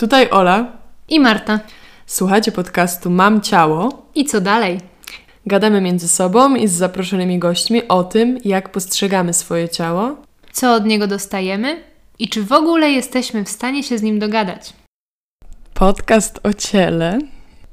Tutaj Ola. I Marta. Słuchacie podcastu Mam Ciało. I co dalej? Gadamy między sobą i z zaproszonymi gośćmi o tym, jak postrzegamy swoje ciało, co od niego dostajemy i czy w ogóle jesteśmy w stanie się z nim dogadać. Podcast o ciele.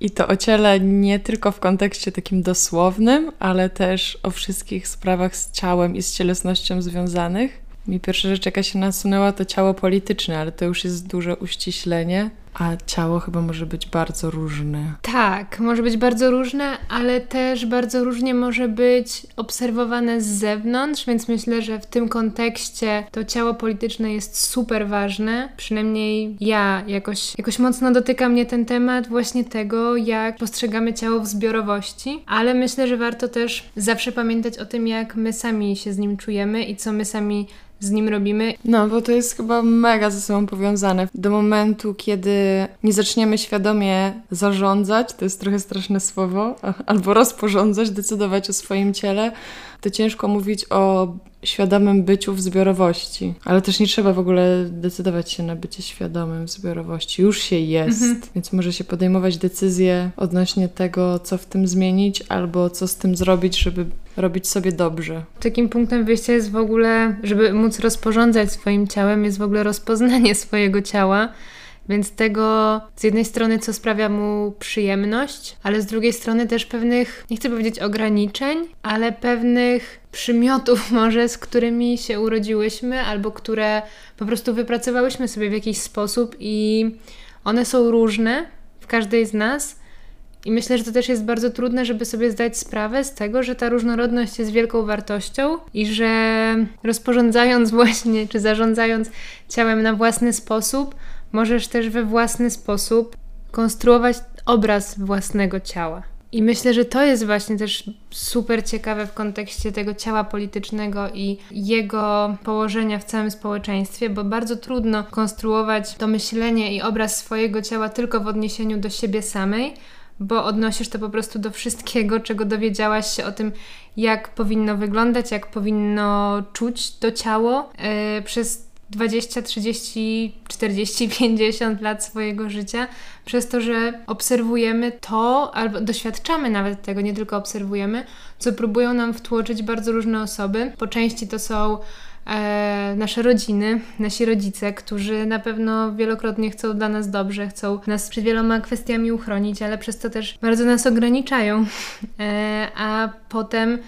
I to o ciele nie tylko w kontekście takim dosłownym, ale też o wszystkich sprawach z ciałem i z cielesnością związanych. Mi pierwsza rzecz, jaka się nasunęła, to ciało polityczne, ale to już jest duże uściślenie. A ciało chyba może być bardzo różne. Tak, może być bardzo różne, ale też bardzo różnie może być obserwowane z zewnątrz, więc myślę, że w tym kontekście to ciało polityczne jest super ważne. Przynajmniej ja jakoś, jakoś mocno dotyka mnie ten temat właśnie tego, jak postrzegamy ciało w zbiorowości, ale myślę, że warto też zawsze pamiętać o tym, jak my sami się z nim czujemy i co my sami z nim robimy. No, bo to jest chyba mega ze sobą powiązane. Do momentu, kiedy nie zaczniemy świadomie zarządzać, to jest trochę straszne słowo, albo rozporządzać, decydować o swoim ciele, to ciężko mówić o świadomym byciu w zbiorowości. Ale też nie trzeba w ogóle decydować się na bycie świadomym w zbiorowości. Już się jest, mhm. więc może się podejmować decyzje odnośnie tego, co w tym zmienić, albo co z tym zrobić, żeby robić sobie dobrze. Takim punktem wyjścia jest w ogóle, żeby móc rozporządzać swoim ciałem, jest w ogóle rozpoznanie swojego ciała więc tego z jednej strony, co sprawia mu przyjemność, ale z drugiej strony też pewnych, nie chcę powiedzieć ograniczeń, ale pewnych przymiotów może, z którymi się urodziłyśmy albo które po prostu wypracowałyśmy sobie w jakiś sposób i one są różne w każdej z nas. I myślę, że to też jest bardzo trudne, żeby sobie zdać sprawę z tego, że ta różnorodność jest wielką wartością i że rozporządzając właśnie, czy zarządzając ciałem na własny sposób, możesz też we własny sposób konstruować obraz własnego ciała. I myślę, że to jest właśnie też super ciekawe w kontekście tego ciała politycznego i jego położenia w całym społeczeństwie, bo bardzo trudno konstruować to myślenie i obraz swojego ciała tylko w odniesieniu do siebie samej, bo odnosisz to po prostu do wszystkiego, czego dowiedziałaś się o tym, jak powinno wyglądać, jak powinno czuć to ciało yy, przez 20, 30, 40, 50 lat swojego życia, przez to, że obserwujemy to, albo doświadczamy nawet tego, nie tylko obserwujemy, co próbują nam wtłoczyć bardzo różne osoby. Po części to są e, nasze rodziny, nasi rodzice, którzy na pewno wielokrotnie chcą dla nas dobrze, chcą nas przed wieloma kwestiami uchronić, ale przez to też bardzo nas ograniczają. E, a potem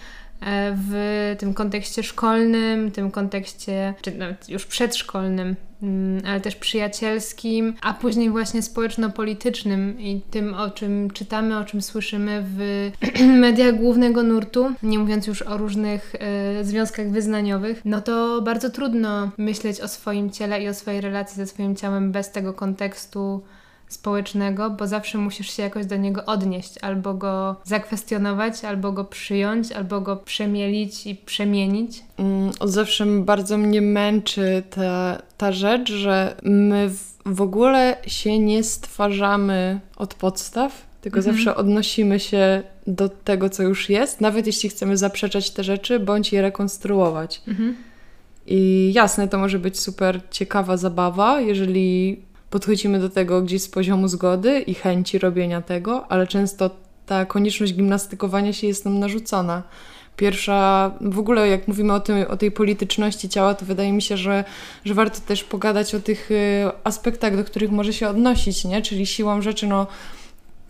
w tym kontekście szkolnym, tym kontekście, czy nawet już przedszkolnym, mm, ale też przyjacielskim, a później właśnie społeczno-politycznym i tym, o czym czytamy, o czym słyszymy w mediach głównego nurtu, nie mówiąc już o różnych e, związkach wyznaniowych, no to bardzo trudno myśleć o swoim ciele i o swojej relacji ze swoim ciałem bez tego kontekstu społecznego, bo zawsze musisz się jakoś do niego odnieść, albo go zakwestionować, albo go przyjąć, albo go przemielić i przemienić. Mm, od zawsze bardzo mnie męczy ta, ta rzecz, że my w, w ogóle się nie stwarzamy od podstaw, tylko mhm. zawsze odnosimy się do tego, co już jest, nawet jeśli chcemy zaprzeczać te rzeczy, bądź je rekonstruować. Mhm. I jasne, to może być super ciekawa zabawa, jeżeli podchodzimy do tego gdzieś z poziomu zgody i chęci robienia tego, ale często ta konieczność gimnastykowania się jest nam narzucona. Pierwsza, w ogóle jak mówimy o, tym, o tej polityczności ciała, to wydaje mi się, że, że warto też pogadać o tych y, aspektach, do których może się odnosić, nie? Czyli siłą rzeczy, no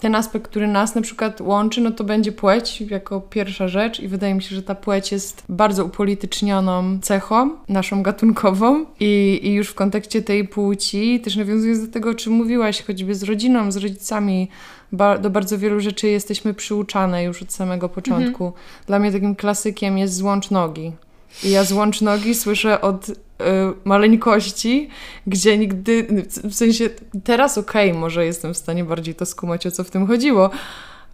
ten aspekt, który nas na przykład łączy, no to będzie płeć jako pierwsza rzecz i wydaje mi się, że ta płeć jest bardzo upolitycznioną cechą naszą gatunkową i, i już w kontekście tej płci, też nawiązując do tego, o czym mówiłaś, choćby z rodziną, z rodzicami, ba do bardzo wielu rzeczy jesteśmy przyuczane już od samego początku. Mhm. Dla mnie takim klasykiem jest złącz nogi. I ja złącz nogi słyszę od Y, maleńkości, gdzie nigdy, w sensie teraz okej, okay, może jestem w stanie bardziej to skumać, o co w tym chodziło,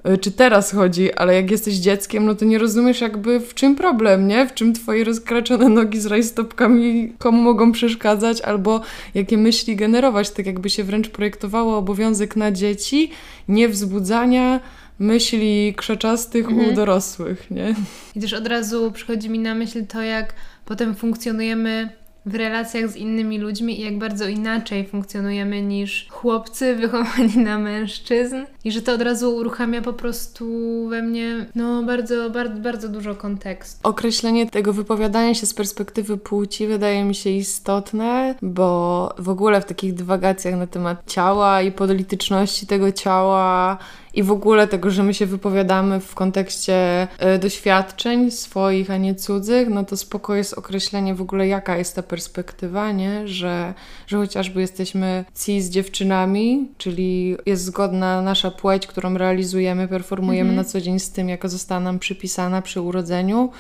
y, czy teraz chodzi, ale jak jesteś dzieckiem, no to nie rozumiesz jakby w czym problem, nie? W czym twoje rozkraczone nogi z rajstopkami komu mogą przeszkadzać, albo jakie myśli generować, tak jakby się wręcz projektowało obowiązek na dzieci, nie wzbudzania myśli krzaczastych mhm. u dorosłych, nie? I też od razu przychodzi mi na myśl to, jak potem funkcjonujemy w relacjach z innymi ludźmi i jak bardzo inaczej funkcjonujemy niż chłopcy wychowani na mężczyzn i że to od razu uruchamia po prostu we mnie no bardzo, bardzo, bardzo dużo kontekstu. Określenie tego wypowiadania się z perspektywy płci wydaje mi się istotne, bo w ogóle w takich dywagacjach na temat ciała i polityczności tego ciała i w ogóle tego, że my się wypowiadamy w kontekście y, doświadczeń swoich, a nie cudzych, no to spoko jest określenie w ogóle, jaka jest ta perspektywa, nie? Że, że chociażby jesteśmy cis dziewczynami, czyli jest zgodna nasza płeć, którą realizujemy, performujemy mhm. na co dzień z tym, jaka została nam przypisana przy urodzeniu,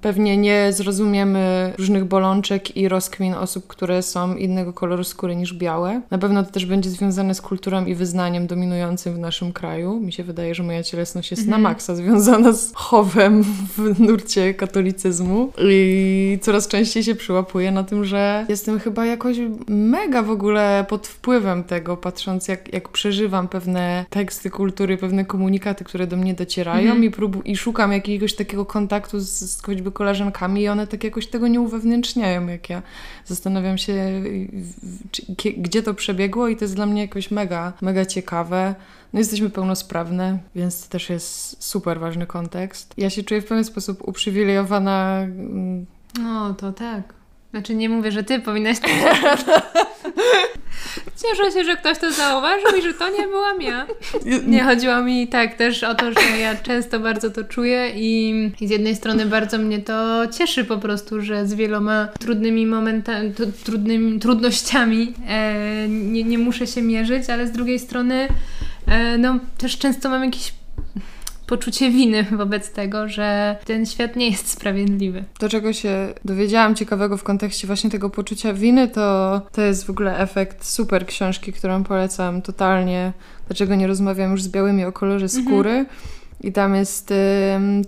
Pewnie nie zrozumiemy różnych bolączek i rozkmin osób, które są innego koloru skóry niż białe. Na pewno to też będzie związane z kulturą i wyznaniem dominującym w naszym kraju. Mi się wydaje, że moja cielesność jest na mhm. maksa związana z chowem w nurcie katolicyzmu i coraz częściej się przyłapuję na tym, że jestem chyba jakoś mega w ogóle pod wpływem tego, patrząc jak, jak przeżywam pewne teksty kultury, pewne komunikaty, które do mnie docierają mhm. i, próbu- i szukam jakiegoś takiego kontaktu z, z choćby koleżankami i one tak jakoś tego nie uwewnętrzniają, jak ja zastanawiam się, gdzie to przebiegło i to jest dla mnie jakoś mega, mega ciekawe. No jesteśmy pełnosprawne, więc to też jest super ważny kontekst. Ja się czuję w pewien sposób uprzywilejowana. Mm, o, to tak. Znaczy nie mówię, że ty powinnaś... Cieszę się, że ktoś to zauważył i że to nie byłam ja. Nie chodziło mi tak też o to, że ja często bardzo to czuję i, z jednej strony bardzo mnie to cieszy po prostu, że z wieloma trudnymi momentami, trudnymi trudnościami e, nie, nie muszę się mierzyć, ale z drugiej strony e, no też często mam jakiś poczucie winy wobec tego, że ten świat nie jest sprawiedliwy. To, czego się dowiedziałam ciekawego w kontekście właśnie tego poczucia winy, to, to jest w ogóle efekt super książki, którą polecam totalnie. Dlaczego nie rozmawiam już z białymi o kolorze mhm. skóry? Mhm. I tam jest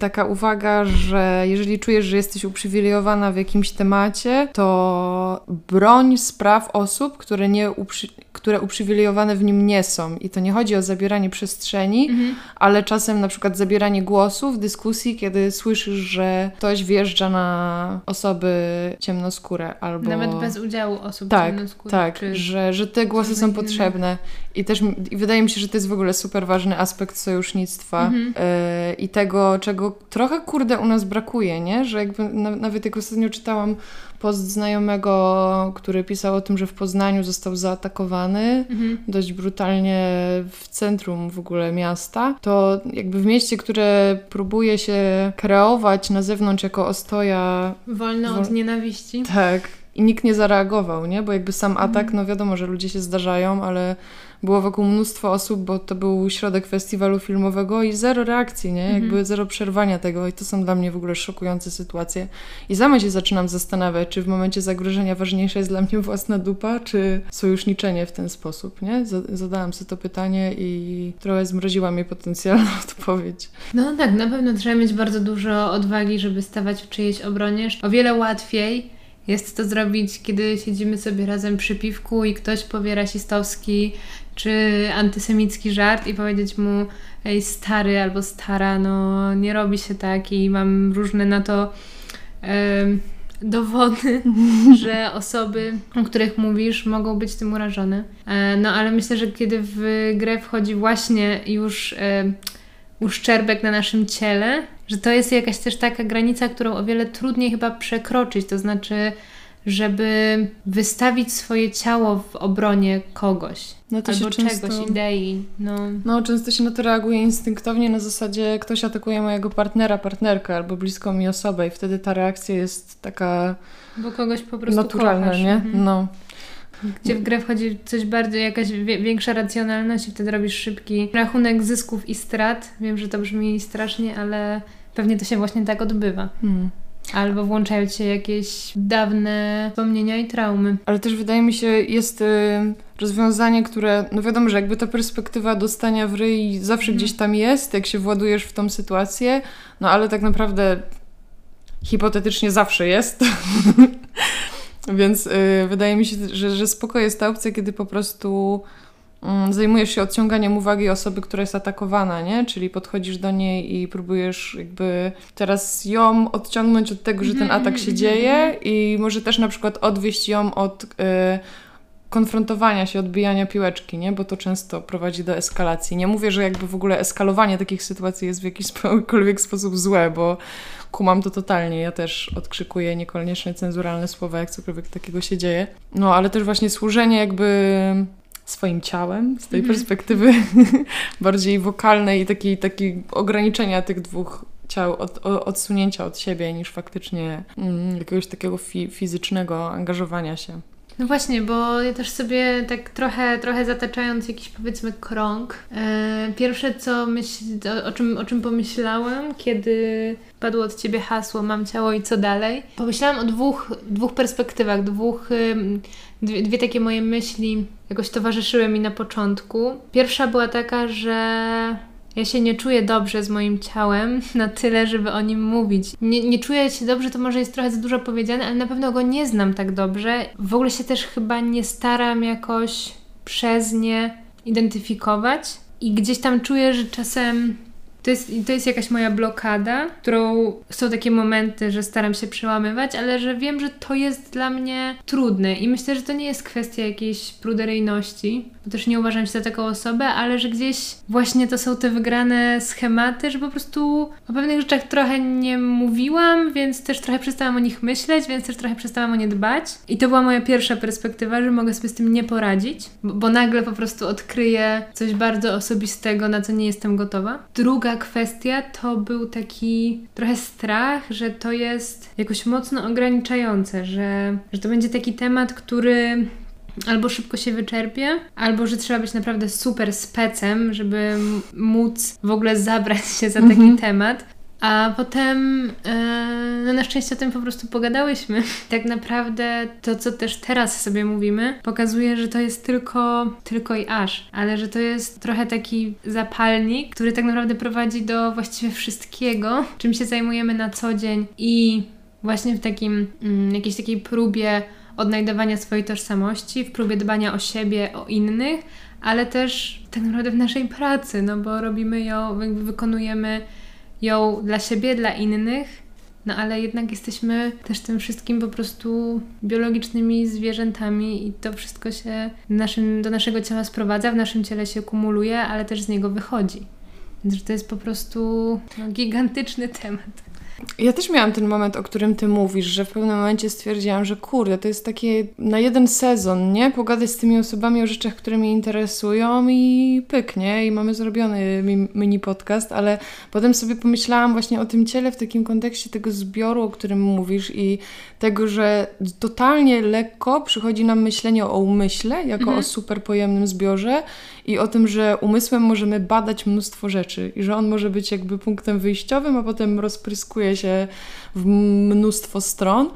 taka uwaga, że jeżeli czujesz, że jesteś uprzywilejowana w jakimś temacie, to broń spraw osób, które, nie uprzy które uprzywilejowane w nim nie są. I to nie chodzi o zabieranie przestrzeni, mhm. ale czasem na przykład zabieranie głosu w dyskusji, kiedy słyszysz, że ktoś wjeżdża na osoby ciemnoskóre albo... Nawet bez udziału osób tak, ciemnoskórych. Tak, że, że te głosy są potrzebne. I też i wydaje mi się, że to jest w ogóle super ważny aspekt sojusznictwa mhm. Y i tego, czego trochę kurde u nas brakuje, nie? Że jakby nawet jak ostatnio czytałam post znajomego, który pisał o tym, że w Poznaniu został zaatakowany mhm. dość brutalnie w centrum w ogóle miasta, to jakby w mieście, które próbuje się kreować na zewnątrz jako ostoja... Wolne od nienawiści. Tak. I nikt nie zareagował, nie? Bo jakby sam atak, mhm. no wiadomo, że ludzie się zdarzają, ale było wokół mnóstwo osób, bo to był środek festiwalu filmowego i zero reakcji, nie? Jakby mhm. zero przerwania tego i to są dla mnie w ogóle szokujące sytuacje. I sama się zaczynam zastanawiać, czy w momencie zagrożenia ważniejsza jest dla mnie własna dupa, czy sojuszniczenie w ten sposób, nie? Zadałam sobie to pytanie i trochę zmroziła mnie potencjalna odpowiedź. No tak, na pewno trzeba mieć bardzo dużo odwagi, żeby stawać w czyjejś obronie. O wiele łatwiej jest to zrobić, kiedy siedzimy sobie razem przy piwku i ktoś powie rasistowski czy antysemicki żart i powiedzieć mu ej stary albo stara, no nie robi się tak i mam różne na to dowody, że osoby, o których mówisz, mogą być tym urażone. E, no ale myślę, że kiedy w grę wchodzi właśnie już uszczerbek na naszym ciele, że to jest jakaś też taka granica, którą o wiele trudniej chyba przekroczyć, to znaczy żeby wystawić swoje ciało w obronie kogoś. No to albo czegoś, często, idei. No. no, często się na to reaguje instynktownie na zasadzie ktoś atakuje mojego partnera, partnerkę albo bliską mi osobę i wtedy ta reakcja jest taka Bo kogoś po prostu naturalna, kochasz. nie? Mhm. No. Gdzie w grę wchodzi coś bardziej, jakaś większa racjonalność i wtedy robisz szybki rachunek zysków i strat. Wiem, że to brzmi strasznie, ale pewnie to się właśnie tak odbywa. Hmm. Albo włączają się jakieś dawne wspomnienia i traumy. Ale też wydaje mi się, jest y, rozwiązanie, które, no wiadomo, że jakby ta perspektywa dostania w ryj zawsze mm. gdzieś tam jest, jak się władujesz w tą sytuację, no ale tak naprawdę hipotetycznie zawsze jest. Więc y, wydaje mi się, że, że spoko jest ta opcja, kiedy po prostu mm, zajmujesz się odciąganiem uwagi osoby, która jest atakowana, nie? Czyli podchodzisz do niej i próbujesz jakby teraz ją odciągnąć od tego, że ten mhm, atak się mhm, dzieje mhm. i może też na przykład odwieść ją od... Y konfrontowania się, odbijania piłeczki, nie? Bo to często prowadzi do eskalacji. Nie mówię, że jakby w ogóle eskalowanie takich sytuacji jest w jakikolwiek sposób złe, bo kumam to totalnie. Ja też odkrzykuję niekoniecznie cenzuralne słowa, jak cokolwiek takiego się dzieje. No, ale też właśnie służenie jakby swoim ciałem z tej mm. perspektywy bardziej wokalnej i takiej, takiej ograniczenia tych dwóch ciał, od, odsunięcia od siebie niż faktycznie mm, jakiegoś takiego fi fizycznego angażowania się. No właśnie, bo ja też sobie tak trochę, trochę zataczając jakiś powiedzmy krąg, e, pierwsze co myśl, o, o, czym, o czym pomyślałam, kiedy padło od Ciebie hasło mam ciało i co dalej, pomyślałam o dwóch, dwóch perspektywach, dwóch, dwie, dwie takie moje myśli jakoś towarzyszyły mi na początku. Pierwsza była taka, że ja się nie czuję dobrze z moim ciałem na tyle, żeby o nim mówić. Nie, nie czuję się dobrze, to może jest trochę za dużo powiedziane, ale na pewno go nie znam tak dobrze. W ogóle się też chyba nie staram jakoś przez nie identyfikować. I gdzieś tam czuję, że czasem to jest, to jest jakaś moja blokada, którą są takie momenty, że staram się przełamywać, ale że wiem, że to jest dla mnie trudne i myślę, że to nie jest kwestia jakiejś pruderyjności, bo też nie uważam się za taką osobę, ale że gdzieś właśnie to są te wygrane schematy, że po prostu o pewnych rzeczach trochę nie mówiłam, więc też trochę przestałam o nich myśleć, więc też trochę przestałam o nie dbać. I to była moja pierwsza perspektywa, że mogę sobie z tym nie poradzić, bo, bo nagle po prostu odkryję coś bardzo osobistego, na co nie jestem gotowa. Druga kwestia to był taki trochę strach, że to jest jakoś mocno ograniczające, że, że to będzie taki temat, który albo szybko się wyczerpie, albo że trzeba być naprawdę super specem, żeby móc w ogóle zabrać się za taki mhm. temat. A potem, e, no na szczęście o tym po prostu pogadałyśmy. Tak naprawdę to, co też teraz sobie mówimy, pokazuje, że to jest tylko, tylko i aż, ale że to jest trochę taki zapalnik, który tak naprawdę prowadzi do właściwie wszystkiego, czym się zajmujemy na co dzień i właśnie w takim, mm, jakiejś takiej próbie odnajdowania swojej tożsamości, w próbie dbania o siebie, o innych, ale też tak naprawdę w naszej pracy, no bo robimy ją, jakby wykonujemy ją dla siebie, dla innych, no ale jednak jesteśmy też tym wszystkim po prostu biologicznymi zwierzętami i to wszystko się naszym, do naszego ciała sprowadza, w naszym ciele się kumuluje, ale też z niego wychodzi. Więc to jest po prostu no, gigantyczny temat. Ja też miałam ten moment, o którym ty mówisz, że w pewnym momencie stwierdziłam, że kurde, to jest takie na jeden sezon, nie? Pogadać z tymi osobami o rzeczach, które mnie interesują i pyknie i mamy zrobiony mini podcast, ale potem sobie pomyślałam właśnie o tym ciele w takim kontekście tego zbioru, o którym mówisz i tego, że totalnie lekko przychodzi nam myślenie o umyśle, jako mhm. o super pojemnym zbiorze i o tym, że umysłem możemy badać mnóstwo rzeczy i że on może być jakby punktem wyjściowym, a potem rozpryskuje się w mnóstwo stron.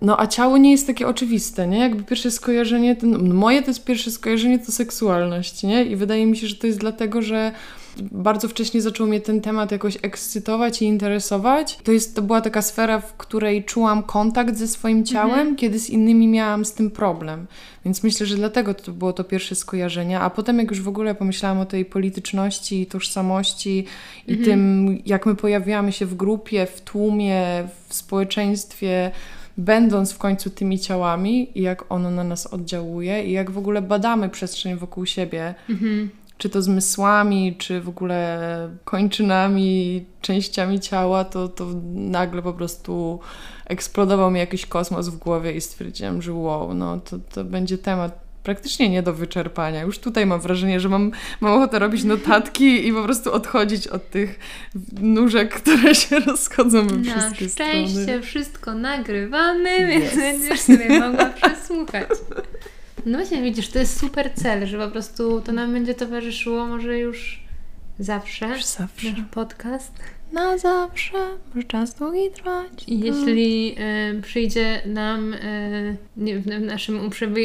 No a ciało nie jest takie oczywiste, nie? Jakby pierwsze skojarzenie, ten, moje to jest pierwsze skojarzenie to seksualność, nie? I wydaje mi się, że to jest dlatego, że bardzo wcześnie zaczął mnie ten temat jakoś ekscytować i interesować. To, jest, to była taka sfera, w której czułam kontakt ze swoim ciałem, mhm. kiedy z innymi miałam z tym problem. Więc myślę, że dlatego to było to pierwsze skojarzenie. A potem, jak już w ogóle pomyślałam o tej polityczności, tożsamości i mhm. tym, jak my pojawiamy się w grupie, w tłumie, w społeczeństwie, będąc w końcu tymi ciałami i jak ono na nas oddziałuje i jak w ogóle badamy przestrzeń wokół siebie. Mhm czy to zmysłami, czy w ogóle kończynami, częściami ciała, to, to nagle po prostu eksplodował mi jakiś kosmos w głowie i stwierdziłam, że wow, no to, to będzie temat praktycznie nie do wyczerpania. Już tutaj mam wrażenie, że mam, mam ochotę robić notatki i po prostu odchodzić od tych nóżek, które się rozchodzą we wszystkie strony. Na szczęście wszystko nagrywamy, yes. więc będziesz sobie mogła przesłuchać. No właśnie, widzisz, to jest super cel, że po prostu to nam będzie towarzyszyło może już zawsze. Już zawsze. Nasz podcast. Na zawsze, może czas długi trwać. I jeśli y, przyjdzie nam y, nie, w naszym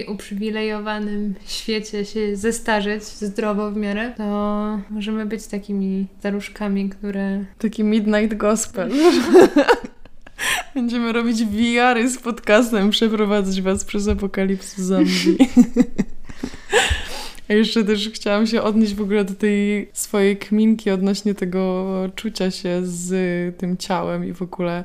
uprzywilejowanym świecie się zestarzeć zdrowo w miarę, to możemy być takimi staruszkami, które... Taki midnight gospel. Będziemy robić VR-y z podcastem, przeprowadzać Was przez apokalipsę zombie. A jeszcze też chciałam się odnieść w ogóle do tej swojej kminki odnośnie tego czucia się z tym ciałem i w ogóle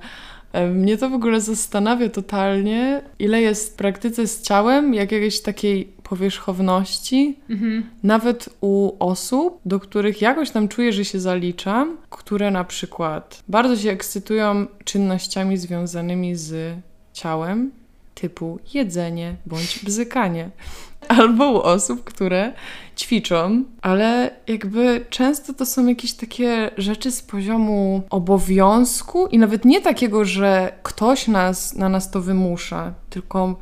e, mnie to w ogóle zastanawia totalnie, ile jest w praktyce z ciałem jakiejś takiej powierzchowności, mhm. nawet u osób, do których jakoś tam czuję, że się zaliczam, które na przykład bardzo się ekscytują czynnościami związanymi z ciałem, typu jedzenie bądź bzykanie. Albo u osób, które ćwiczą, ale jakby często to są jakieś takie rzeczy z poziomu obowiązku i nawet nie takiego, że ktoś nas, na nas to wymusza, tylko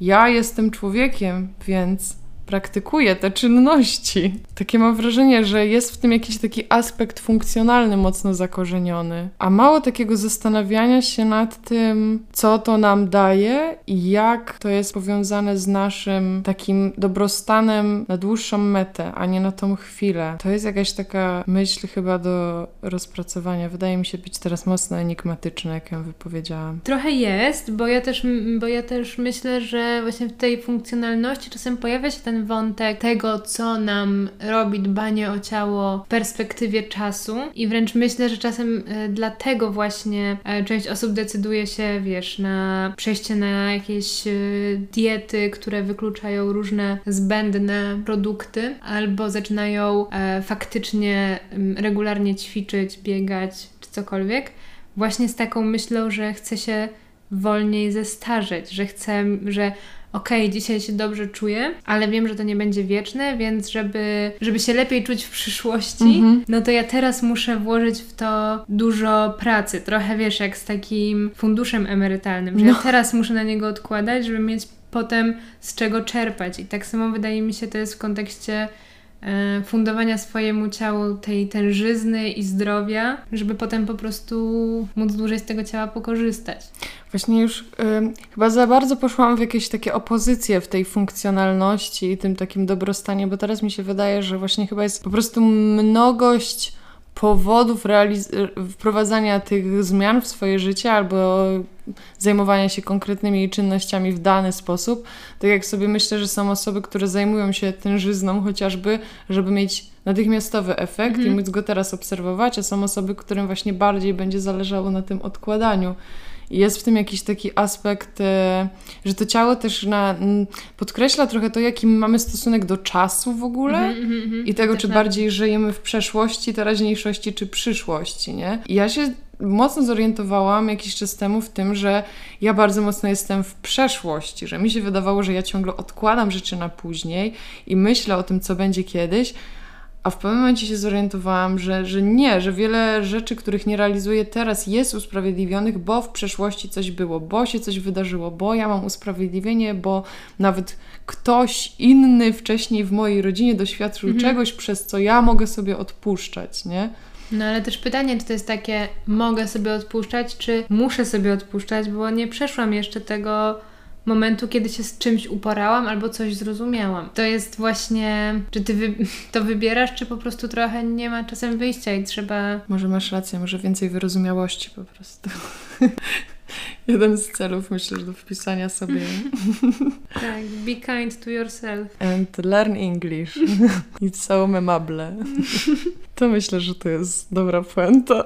ja jestem człowiekiem, więc praktykuje te czynności. Takie mam wrażenie, że jest w tym jakiś taki aspekt funkcjonalny mocno zakorzeniony, a mało takiego zastanawiania się nad tym, co to nam daje i jak to jest powiązane z naszym takim dobrostanem na dłuższą metę, a nie na tą chwilę. To jest jakaś taka myśl chyba do rozpracowania. Wydaje mi się być teraz mocno enigmatyczna, jak ją wypowiedziałam. Trochę jest, bo ja też, bo ja też myślę, że właśnie w tej funkcjonalności czasem pojawia się ten ten wątek tego, co nam robi dbanie o ciało w perspektywie czasu. I wręcz myślę, że czasem e, dlatego właśnie e, część osób decyduje się, wiesz, na przejście na jakieś e, diety, które wykluczają różne zbędne produkty, albo zaczynają faktycznie regularnie ćwiczyć, biegać czy cokolwiek, właśnie z taką myślą, że chce się wolniej zestarzeć, że chcę, że okej, okay, dzisiaj się dobrze czuję, ale wiem, że to nie będzie wieczne, więc żeby, żeby się lepiej czuć w przyszłości, mm -hmm. no to ja teraz muszę włożyć w to dużo pracy. Trochę wiesz, jak z takim funduszem emerytalnym, że no. ja teraz muszę na niego odkładać, żeby mieć potem z czego czerpać. I tak samo wydaje mi się to jest w kontekście E, fundowania swojemu ciału tej tężyzny i zdrowia, żeby potem po prostu móc dłużej z tego ciała pokorzystać. Właśnie już chyba za bardzo poszłam w jakieś takie opozycje w tej funkcjonalności i tym takim dobrostanie, bo teraz mi się wydaje, że właśnie chyba jest po prostu mnogość powodów wprowadzania tych zmian w swoje życie albo zajmowania się konkretnymi czynnościami w dany sposób. Tak jak sobie myślę, że są osoby, które zajmują się tężyzną chociażby, żeby mieć natychmiastowy efekt i mhm. móc go teraz obserwować, a są osoby, którym właśnie bardziej będzie zależało na tym odkładaniu. Jest w tym jakiś taki aspekt, e, że to ciało też na, podkreśla trochę to, jaki mamy stosunek do czasu w ogóle mm -hmm, i tego, czy bardziej żyjemy w przeszłości, teraźniejszości, czy przyszłości, nie? I ja się mocno zorientowałam jakiś czas temu w tym, że ja bardzo mocno jestem w przeszłości, że mi się wydawało, że ja ciągle odkładam rzeczy na później i myślę o tym, co będzie kiedyś, a w pewnym momencie się zorientowałam, że, że nie, że wiele rzeczy, których nie realizuję teraz, jest usprawiedliwionych, bo w przeszłości coś było, bo się coś wydarzyło, bo ja mam usprawiedliwienie, bo nawet ktoś inny wcześniej w mojej rodzinie doświadczył mhm. czegoś, przez co ja mogę sobie odpuszczać, nie? No ale też pytanie, czy to jest takie, mogę sobie odpuszczać, czy muszę sobie odpuszczać, bo nie przeszłam jeszcze tego momentu, kiedy się z czymś uporałam albo coś zrozumiałam. To jest właśnie, czy ty wy to wybierasz, czy po prostu trochę nie ma czasem wyjścia i trzeba. Może masz rację, może więcej wyrozumiałości po prostu. Jeden z celów, myślę, do wpisania sobie. tak, be kind to yourself. And learn English. It's so memable. To myślę, że to jest dobra puenta.